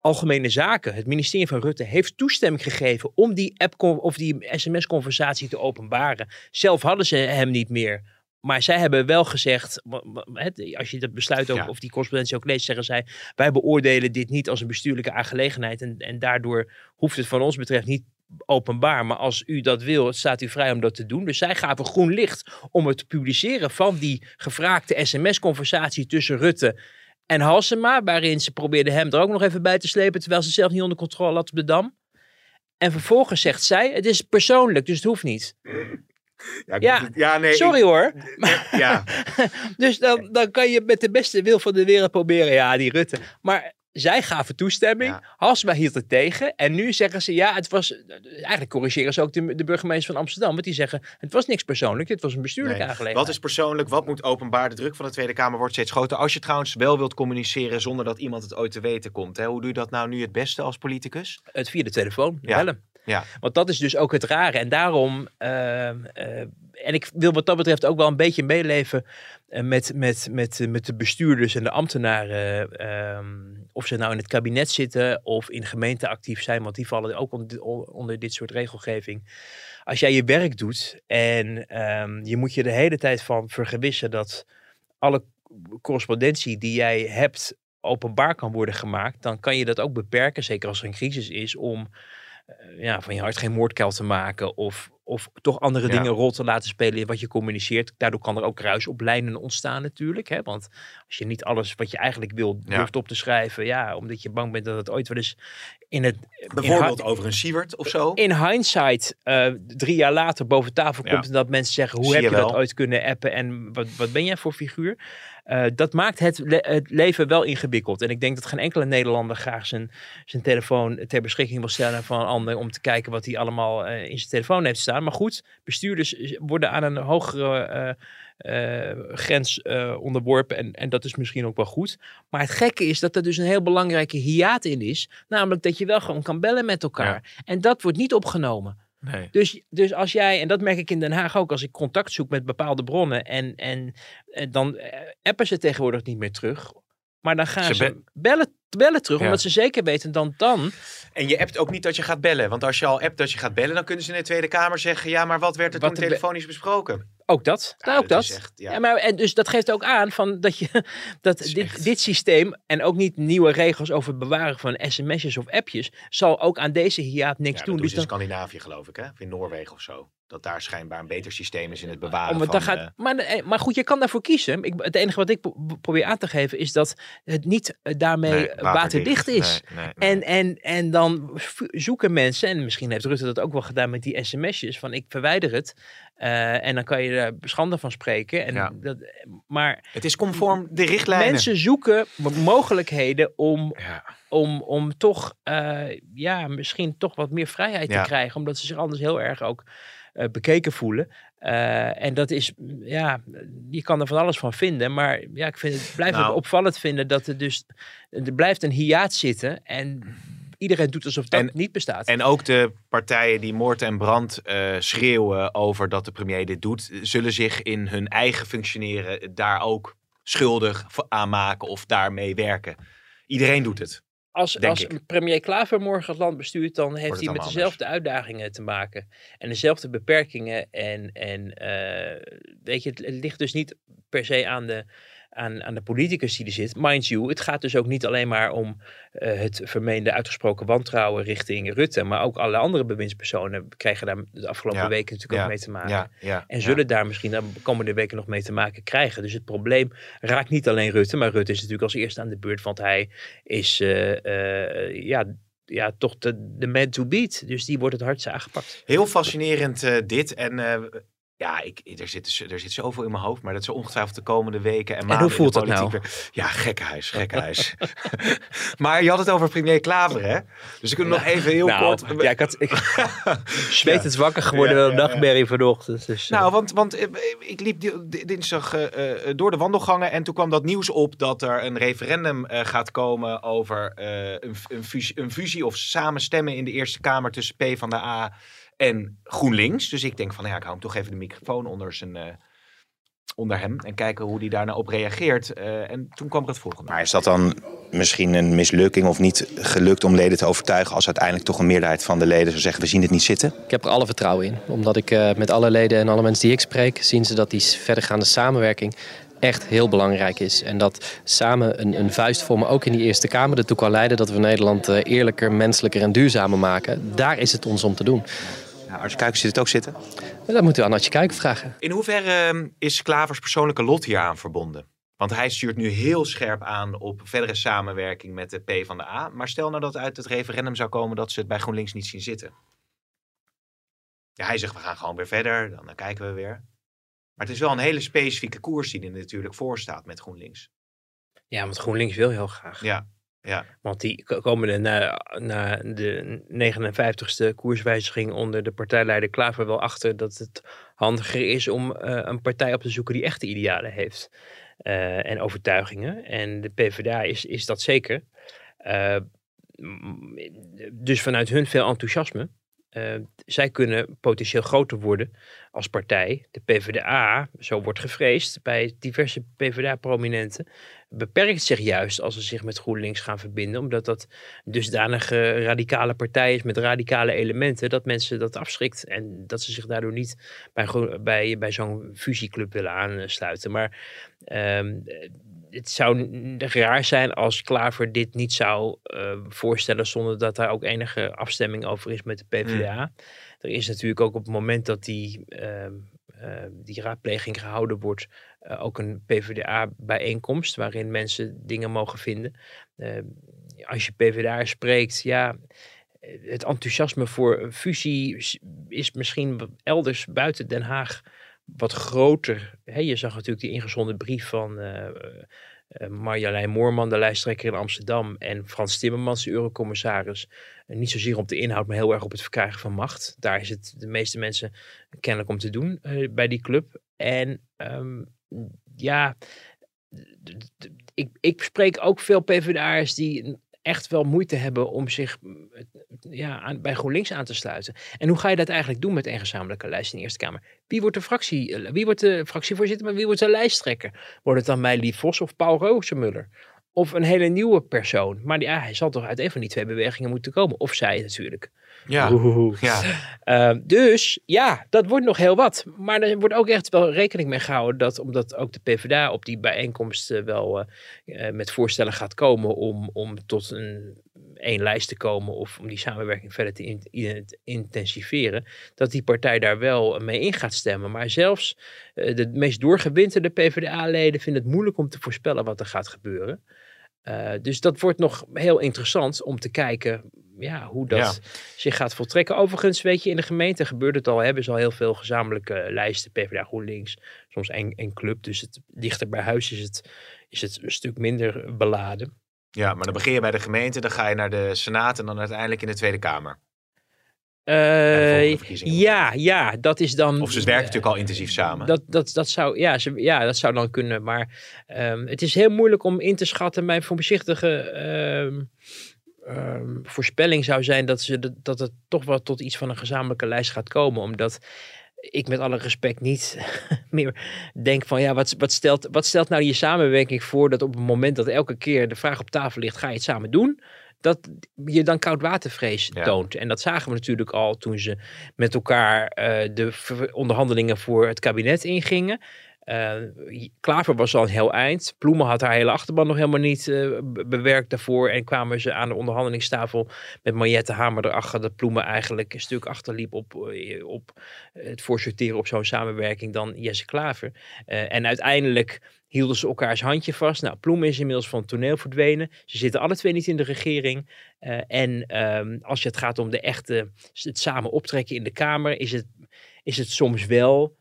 Algemene Zaken, het ministerie van Rutte, heeft toestemming gegeven om die app of die sms-conversatie te openbaren. Zelf hadden ze hem niet meer. Maar zij hebben wel gezegd, als je dat besluit ook, Ja. of die correspondentie ook leest, zeggen zij, wij beoordelen dit niet als een bestuurlijke aangelegenheid. En, en daardoor hoeft het van ons betreft niet openbaar. Maar als u dat wil, staat u vrij om dat te doen. Dus zij gaven groen licht om het publiceren van die gevraagde sms-conversatie tussen Rutte en Halsema. Waarin ze probeerden hem er ook nog even bij te slepen, terwijl ze zelf niet onder controle had op de Dam. En vervolgens zegt zij, het is persoonlijk, dus het hoeft niet. Ja, nee. Sorry ik- hoor. ja, Dus dan, dan kan je met de beste wil van de wereld proberen. Ja, die Rutte. Maar zij gaven toestemming. Ja. Halsema hield het tegen. En nu zeggen ze, ja, het was... Eigenlijk corrigeren ze ook de, de burgemeester van Amsterdam. Want die zeggen, het was niks persoonlijk. Het was een bestuurlijke nee. aangelegenheid. Wat is persoonlijk, wat moet openbaar? De druk van de Tweede Kamer wordt steeds groter. Als je trouwens wel wilt communiceren zonder dat iemand het ooit te weten komt. Hè? Hoe doe je dat nou nu het beste als politicus? Het via de telefoon, Ja. bellen. Ja. Want dat is dus ook het rare. En daarom, ehm, eh, en ik wil wat dat betreft ook wel een beetje meeleven eh, met, met, met, eh, met de bestuurders en de ambtenaren. ehm, of ze nou in het kabinet zitten of in gemeente actief zijn, want die vallen ook onder, dit soort regelgeving. Als jij je werk doet en ehm, je moet je de hele tijd van vergewissen dat alle correspondentie die jij hebt openbaar kan worden gemaakt, dan kan je dat ook beperken, zeker als er een crisis is, om eh, ja, van je hart geen moordkuil te maken of, of toch andere Ja. dingen een rol te laten spelen in wat je communiceert. Daardoor kan er ook ruis op lijnen ontstaan natuurlijk. Hè? Want als je niet alles wat je eigenlijk wil Ja. durft op te schrijven, ja, omdat je bang bent dat het ooit wel eens in het... Bijvoorbeeld in, over een Siewert of zo. in hindsight, eh, drie jaar later boven tafel komt en dat mensen zeggen, hoe Zie heb je je dat ooit kunnen appen en wat, wat ben jij voor figuur? Eh, dat maakt het, le- het leven wel ingewikkeld. En ik denk dat geen enkele Nederlander graag zijn, zijn telefoon ter beschikking wil stellen van een ander om te kijken wat hij allemaal eh, in zijn telefoon heeft staan. Maar goed, bestuurders worden aan een hogere grens eh, onderworpen en, en dat is misschien ook wel goed. Maar het gekke is dat er dus een heel belangrijke hiaat in is, namelijk dat je wel gewoon kan bellen met elkaar. En dat wordt niet opgenomen. Nee. Dus, dus als jij, en dat merk ik in Den Haag ook, als ik contact zoek met bepaalde bronnen en, en, en dan eh, appen ze tegenwoordig niet meer terug. Maar dan gaan Ze ze, be- bellen, bellen terug, Ja. omdat ze zeker weten dan dan. En je appt ook niet dat je gaat bellen. Want als je al appt dat je gaat bellen, dan kunnen ze in de Tweede Kamer zeggen... ja, maar wat werd er Wat toen telefonisch besproken? Ook dat. Ja, nou, ook dat dat. is echt, ja. ja. maar, en dus dat geeft ook aan van dat, je, dat dit, dit systeem en ook niet nieuwe regels over het bewaren van sms'jes of appjes, zal ook aan deze hiaat niks Ja, doen. dat doen Dus in dan, Scandinavië geloof ik, hè? Of in Noorwegen of zo. Dat daar schijnbaar een beter systeem is in het bewaren Omdat van... daar gaat, eh, maar, eh, maar goed, je kan daarvoor kiezen. Ik, het enige wat ik pro- probeer aan te geven is dat het niet eh, daarmee nee, eh, waterdicht is. Nee, nee, nee. En, en, en dan zoeken mensen, en misschien heeft Rutte dat ook wel gedaan met die sms'jes, van ik verwijder het. eh, en dan kan je er schande van spreken. En Ja. dat, maar Het is conform de richtlijnen. mensen zoeken mogelijkheden om, Ja. om, om toch, eh, ja, misschien toch wat meer vrijheid Ja. te krijgen. Omdat ze zich anders heel erg ook eh, bekeken voelen. Eh, en dat is, ja, je kan er van alles van vinden. Maar ja, ik vind het, blijf Nou. het opvallend vinden dat er dus, er blijft een hiaat zitten. En iedereen doet alsof dat En- niet bestaat. En ook de partijen die moord en brand eh, schreeuwen over dat de premier dit doet, zullen zich in hun eigen functioneren daar ook schuldig aan maken of daarmee werken. Iedereen doet het. Als, Denk als ik. premier Klaver morgen het land bestuurt, dan heeft hij met dezelfde uitdagingen te maken. En dezelfde beperkingen. En, en eh, weet je, het, het ligt dus niet per se aan de, aan, aan de politicus die er zit. Mind you, het gaat dus ook niet alleen maar om eh, het vermeende uitgesproken wantrouwen richting Rutte, maar ook alle andere bewindspersonen krijgen daar de afgelopen Ja. weken natuurlijk Ja. ook mee te maken. Ja, En zullen daar misschien de komende weken nog mee te maken krijgen. Dus het probleem raakt niet alleen Rutte, maar Rutte is natuurlijk als eerste aan de beurt, want hij is eh, eh, ja, ja, toch de, de man to beat. Dus die wordt het hardst aangepakt. Heel fascinerend dit. En ja, ik, er, zit, er zit zoveel in mijn hoofd. Maar dat is ongetwijfeld de komende weken en maanden hoe in voelt dat nou? politiek weer- Ja, gekkenhuis, gekkenhuis. maar je had het over premier Klaver, hè? Dus ik kunnen nog even heel nou, kort... ja, ik had ik zweet het wakker geworden, Ja, ja, ja. nachtmerrie vanochtend. Dus, eh, Nou, want, want eh, ik liep di- di- dinsdag eh, eh, door de wandelgangen en toen kwam dat nieuws op dat er een referendum eh, gaat komen over eh, een, een, fusie, een fusie of samenstemmen in de Eerste Kamer tussen P van de A en GroenLinks. Dus ik denk van ja, ik hou hem toch even de microfoon onder, zijn, eh, onder hem en kijken hoe hij daar nou op reageert. Eh, en toen kwam er het volgende. Maar is dat dan misschien een mislukking of niet gelukt om leden te overtuigen als uiteindelijk toch een meerderheid van de leden zou zeggen we zien het niet zitten? Ik heb er alle vertrouwen in. Omdat ik eh, met alle leden en alle mensen die ik spreek, zien ze dat die verdergaande samenwerking echt heel belangrijk is. En dat samen een, een vuist vormen, ook in die Eerste Kamer, ertoe kan leiden dat we Nederland eh, eerlijker, menselijker en duurzamer maken. Daar is het ons om te doen. Nou, Arts Kuikens zit het ook zitten. En dat moeten we aan Adje Kuiken vragen. In hoeverre eh, is Klavers persoonlijke lot hieraan verbonden? Want hij stuurt nu heel scherp aan op verdere samenwerking met de P van de A. Maar stel nou dat uit het referendum zou komen dat ze het bij GroenLinks niet zien zitten. Ja, hij zegt we gaan gewoon weer verder, dan, dan kijken we weer. Maar het is wel een hele specifieke koers die er natuurlijk voor staat met GroenLinks. ja, want GroenLinks wil heel graag. Ja, ja. Want die ko- komen er na, na de 59ste koerswijziging onder de partijleider Klaver wel achter dat het handiger is om eh, een partij op te zoeken die echte idealen heeft eh, en overtuigingen. En de PvdA is, is dat zeker. Eh, dus vanuit hun veel enthousiasme. Eh, zij kunnen potentieel groter worden als partij. De PvdA, zo wordt gevreesd bij diverse PvdA-prominenten, beperkt zich juist als ze zich met GroenLinks gaan verbinden, omdat dat dusdanige radicale partij is met radicale elementen, dat mensen dat afschrikt en dat ze zich daardoor niet bij, bij, bij zo'n fusieclub willen aansluiten. Maar ehm, het zou raar zijn als Klaver dit niet zou eh, voorstellen zonder dat daar ook enige afstemming over is met de PvdA. Er is natuurlijk ook op het moment dat die, ehm, eh, die raadpleging gehouden wordt, eh, ook een PvdA-bijeenkomst waarin mensen dingen mogen vinden. Als je PvdA spreekt, ja, het enthousiasme voor een fusie is- is misschien wat elders buiten Den Haag wat groter. Hè, je zag natuurlijk die ingezonden brief van eh, eh, Marjolein Moorman, de lijsttrekker in Amsterdam, en Frans Timmermans, de eurocommissaris. En niet zozeer op de inhoud, maar heel erg op het verkrijgen van macht. Daar is het de meeste mensen kennelijk om te doen eh, bij die club. En ehm, ja, ik, ik spreek ook veel PvdA'ers die echt wel moeite hebben om zich mm, ja, aan, bij GroenLinks aan te sluiten. En hoe ga je dat eigenlijk doen met één gezamenlijke lijst in de Eerste Kamer? Wie wordt de, fractie, eh, wie wordt de fractievoorzitter, maar wie wordt de lijsttrekker? Wordt het dan Meili Vos of Paul Roosemuller? Of een hele nieuwe persoon? Maar ja, hij zal toch uit een van die twee bewegingen moeten komen. Of zij natuurlijk. Ja, Oeh. ja. Uh, dus ja, dat wordt nog heel wat. Maar er wordt ook echt wel rekening mee gehouden dat, omdat ook de PvdA op die bijeenkomst eh, wel uh, uh, met voorstellen gaat komen om, om tot een één lijst te komen of om die samenwerking verder te in, in, intensiveren, dat die partij daar wel mee in gaat stemmen. Maar zelfs uh, de meest doorgewinterde PvdA-leden vinden het moeilijk om te voorspellen wat er gaat gebeuren. Uh, dus dat wordt nog heel interessant om te kijken ja, hoe dat ja. zich gaat voltrekken. Overigens, weet je, in de gemeente gebeurt het al. Hebben ze al heel veel gezamenlijke lijsten. PvdA GroenLinks, soms één, één club. Dus het, dichter bij huis is het, is het een stuk minder beladen. Ja, maar dan begin je bij de gemeente, dan ga je naar de Senaat en dan uiteindelijk in de Tweede Kamer. Uh, ja, ja, dat is dan. Of ze werken uh, natuurlijk al intensief samen. Dat, dat, dat, zou, ja, ze, ja, dat zou dan kunnen. Maar um, het is heel moeilijk om in te schatten. Mijn voorzichtige um, um, voorspelling zou zijn dat, ze, dat, dat het toch wel tot iets van een gezamenlijke lijst gaat komen. Omdat ik met alle respect niet meer denk van ja, wat, wat, stelt, wat stelt nou je samenwerking voor dat op het moment dat elke keer de vraag op tafel ligt, ga je het samen doen? Dat je dan koudwatervrees ja. toont. En dat zagen we natuurlijk al toen ze met elkaar uh, de onderhandelingen voor het kabinet ingingen. Uh, Klaver was al een heel eind. Ploemen had haar hele achterban nog helemaal niet uh, bewerkt daarvoor. En kwamen ze aan de onderhandelingstafel met Mariette Hamer erachter dat Ploemen eigenlijk een stuk achterliep op, op het voorsorteren op zo'n samenwerking dan Jesse Klaver. en uiteindelijk hielden ze elkaars handje vast. Nou, Ploem is inmiddels van het toneel verdwenen. Ze zitten alle twee niet in de regering. Uh, en um, als het gaat om de echte, het samen optrekken in de Kamer, is het, is het soms wel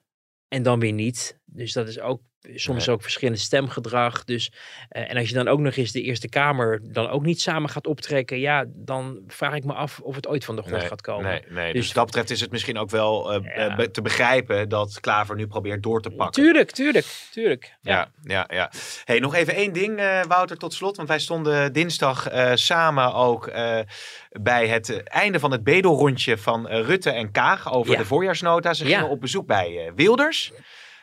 en dan weer niet. Dus dat is ook soms ook verschillend stemgedrag. Dus, uh, en als je dan ook nog eens de Eerste Kamer dan ook niet samen gaat optrekken, ja, dan vraag ik me af of het ooit van de grond nee, gaat komen. Nee, nee. Dus, dus dat betreft is het misschien ook wel uh, ja. be te begrijpen dat Klaver nu probeert door te pakken. Tuurlijk, tuurlijk, tuurlijk. Ja, ja, ja. ja. Hey, nog even één ding, uh, Wouter, tot slot. Want wij stonden dinsdag samen ook bij het einde van het bedelrondje van Rutte en Kaag over Ja. de voorjaarsnota. Ze gingen op bezoek bij Wilders.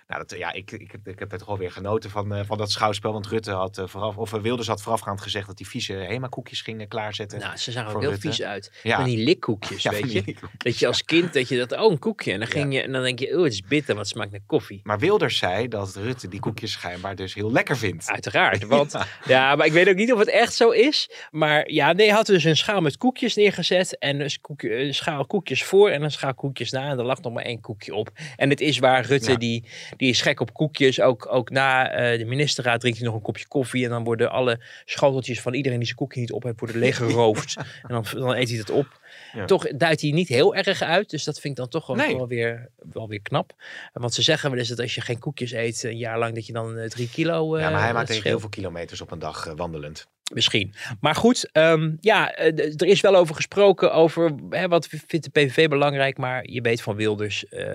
Nou, dat, ja, ik, ik, ik heb het gewoon weer genoten van, eh, van dat schouwspel. Want Rutte had eh, vooraf, of eh, Wilders had voorafgaand gezegd dat hij vieze Hema-koekjes ging klaarzetten. Nou, ze zagen er heel Rutte. vies uit. Ja. Van die likkoekjes, Ja, weet je. die likkoekjes, Dat je als kind, dat je dat, oh, een koekje. En dan, ging je, en dan denk je, oh, het is bitter, het smaakt naar koffie. Maar Wilders zei dat Rutte die koekjes schijnbaar dus heel lekker vindt. Uiteraard, want Ja. maar ik weet ook niet of het echt zo is. Maar ja, nee, hij had dus een schaal met koekjes neergezet en een, koekje, een schaal koekjes voor en een schaal koekjes na. En er lag nog maar één koekje op. En het is waar, Rutte, Ja. die, die is gek op koekjes. Ook, ook na eh, de ministerraad drinkt hij nog een kopje koffie en dan worden alle schoteltjes van iedereen die zijn koekje niet op heeft, worden leeggeroofd. en dan, dan eet hij het op. Ja. Toch duidt hij niet heel erg uit. Dus dat vind ik dan toch wel, Nee. wel, weer, wel weer knap. Want ze zeggen wel eens dat als je geen koekjes eet een jaar lang, dat je dan eh, drie kilo. ja, maar eh, hij maakt dat heel veel kilometers op een dag wandelend. Misschien. Maar goed, ehm, ja, eh, er is wel over gesproken over hè, wat vindt de PVV belangrijk. Maar je weet van Wilders, eh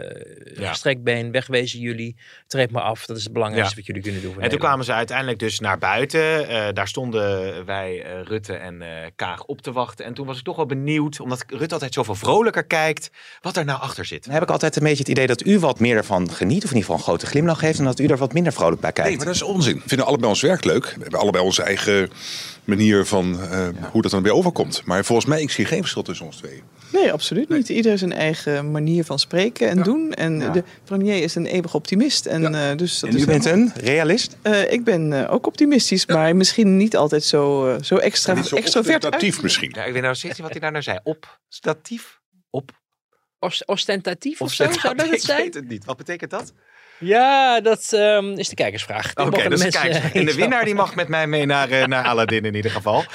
Ja. gestrekt been, wegwezen jullie, treed me af. Dat is het belangrijkste Ja. wat jullie kunnen doen. En toen kwamen ze uiteindelijk dus naar buiten. Eh, daar stonden wij, eh, Rutte en eh, Kaag, op te wachten. En toen was ik toch wel benieuwd, omdat Rutte altijd zoveel vrolijker kijkt, wat er nou achter zit. Dan heb ik altijd een beetje het idee dat u wat meer ervan geniet, of in ieder geval een grote glimlach heeft, en dat u er wat minder vrolijk bij kijkt. Nee, maar dat is onzin. We vinden allebei ons werk leuk. We hebben allebei onze eigen manier van eh, hoe dat dan weer overkomt. Maar volgens mij, ik zie geen verschil tussen ons tweeën. Nee, absoluut niet. Ieder zijn eigen manier van spreken en doen. En Ja. de premier is een eeuwig optimist. En, eh, dus dat En u is bent helemaal- een realist? Eh, ik ben eh, ook optimistisch, maar misschien niet altijd zo, eh, zo extra, Niet zo extrovert. ostentatief misschien. Ja, ik weet nou steeds niet wat hij daar nou zei. Op, statief, op, Os- ostentatief of, of zo, zou dat het Ik zijn? weet het niet. Wat betekent dat? Ja, dat ehm, is de kijkersvraag. Oké, dus de en de winnaar die mag met mij mee naar, eh, naar Aladdin in ieder geval.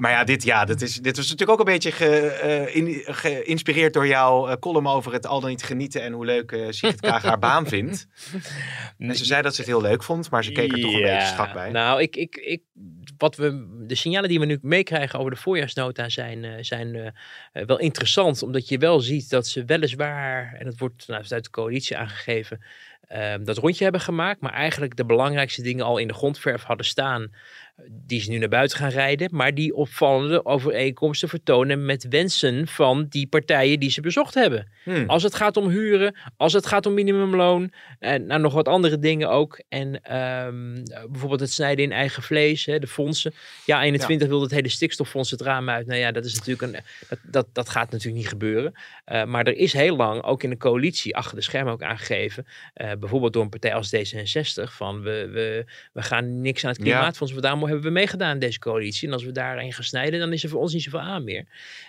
Maar ja, dit, ja dit, is, dit was natuurlijk ook een beetje ge- eh, in- geïnspireerd door jouw eh, column over het al dan niet genieten en hoe leuk eh Sigrid Kaag haar baan vindt. En ze zei dat ze het heel leuk vond, maar ze keek er toch een beetje strak bij. Nou, ik, ik, ik, wat we, de signalen die we nu meekrijgen over de voorjaarsnota zijn, zijn wel interessant. Omdat je wel ziet dat ze weliswaar, en dat wordt nou, uit de coalitie aangegeven, eh, dat rondje hebben gemaakt. Maar eigenlijk de belangrijkste dingen al in de grondverf hadden staan. eh, Die ze nu naar buiten gaan rijden. Maar die opvallende overeenkomsten vertonen met wensen van die partijen die ze bezocht hebben. Hmm. Als het gaat om huren, als het gaat om minimumloon en nou, nog wat andere dingen ook. En ehm, bijvoorbeeld het snijden in eigen vlees, hè, de fondsen. Ja, 21 wil het hele stikstoffonds het raam uit. Nou ja, dat is natuurlijk een, dat, dat, dat gaat natuurlijk niet gebeuren. Eh, maar er is heel lang, ook in de coalitie, achter de schermen ook aangegeven. eh, bijvoorbeeld door een partij als D66, van we, we, we gaan niks aan het Ja. klimaatfonds. want Daarom hebben we meegedaan in deze coalitie. En als we daarin gaan snijden, dan is er voor ons niet zoveel aan meer.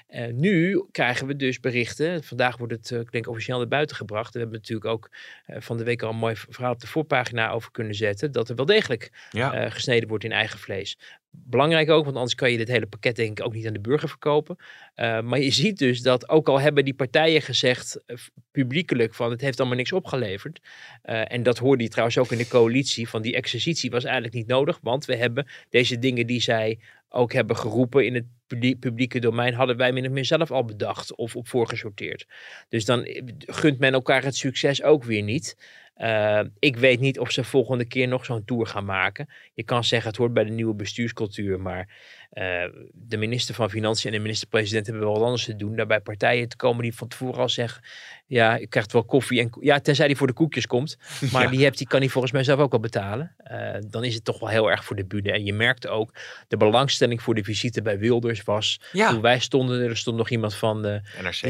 Eh, nu krijgen we dus berichten. Vandaag wordt het, ik denk, officieel naar buiten gebracht. We hebben natuurlijk ook van de week al een mooi verhaal op de voorpagina over kunnen zetten. Dat er wel degelijk Ja. gesneden wordt in eigen vlees. Belangrijk ook, want anders kan je dit hele pakket denk ik ook niet aan de burger verkopen. Eh, maar je ziet dus dat ook al hebben die partijen gezegd eh, publiekelijk van het heeft allemaal niks opgeleverd. Eh, en dat hoorde je trouwens ook in de coalitie van die exercitie was eigenlijk niet nodig. Want we hebben deze dingen die zij ook hebben geroepen in het publie- publieke domein, hadden wij min of meer zelf al bedacht of op voorgesorteerd. Dus dan gunt men elkaar het succes ook weer niet. Eh, ik weet niet of ze volgende keer nog zo'n tour gaan maken. Je kan zeggen het hoort bij de nieuwe bestuurscultuur, maar eh, de minister van Financiën en de minister-president hebben wel wat anders te doen. Daarbij partijen te komen die van tevoren al zeggen, ja, je krijgt wel koffie en ja, tenzij die voor de koekjes komt, maar Ja. die, hebt, die kan hij volgens mij zelf ook al betalen. Eh, dan is het toch wel heel erg voor de bühne. En je merkt ook, de belangstelling voor de visite bij Wilders was, Ja. toen wij stonden, er stond nog iemand van de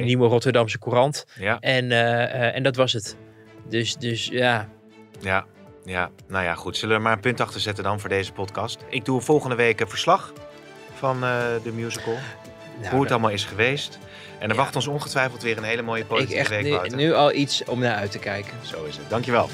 nieuwe Rotterdamse Courant. Ja, En, eh, eh, en dat was het. Dus, dus ja, ja. Ja, nou ja, goed. Zullen we maar een punt achter zetten dan voor deze podcast? Ik doe volgende week een verslag van eh, de musical. Nou, hoe het allemaal is geweest. En er Ja. wacht ons ongetwijfeld weer een hele mooie ik politieke echt week, nu, nu al iets om naar uit te kijken. Zo is het. Dankjewel.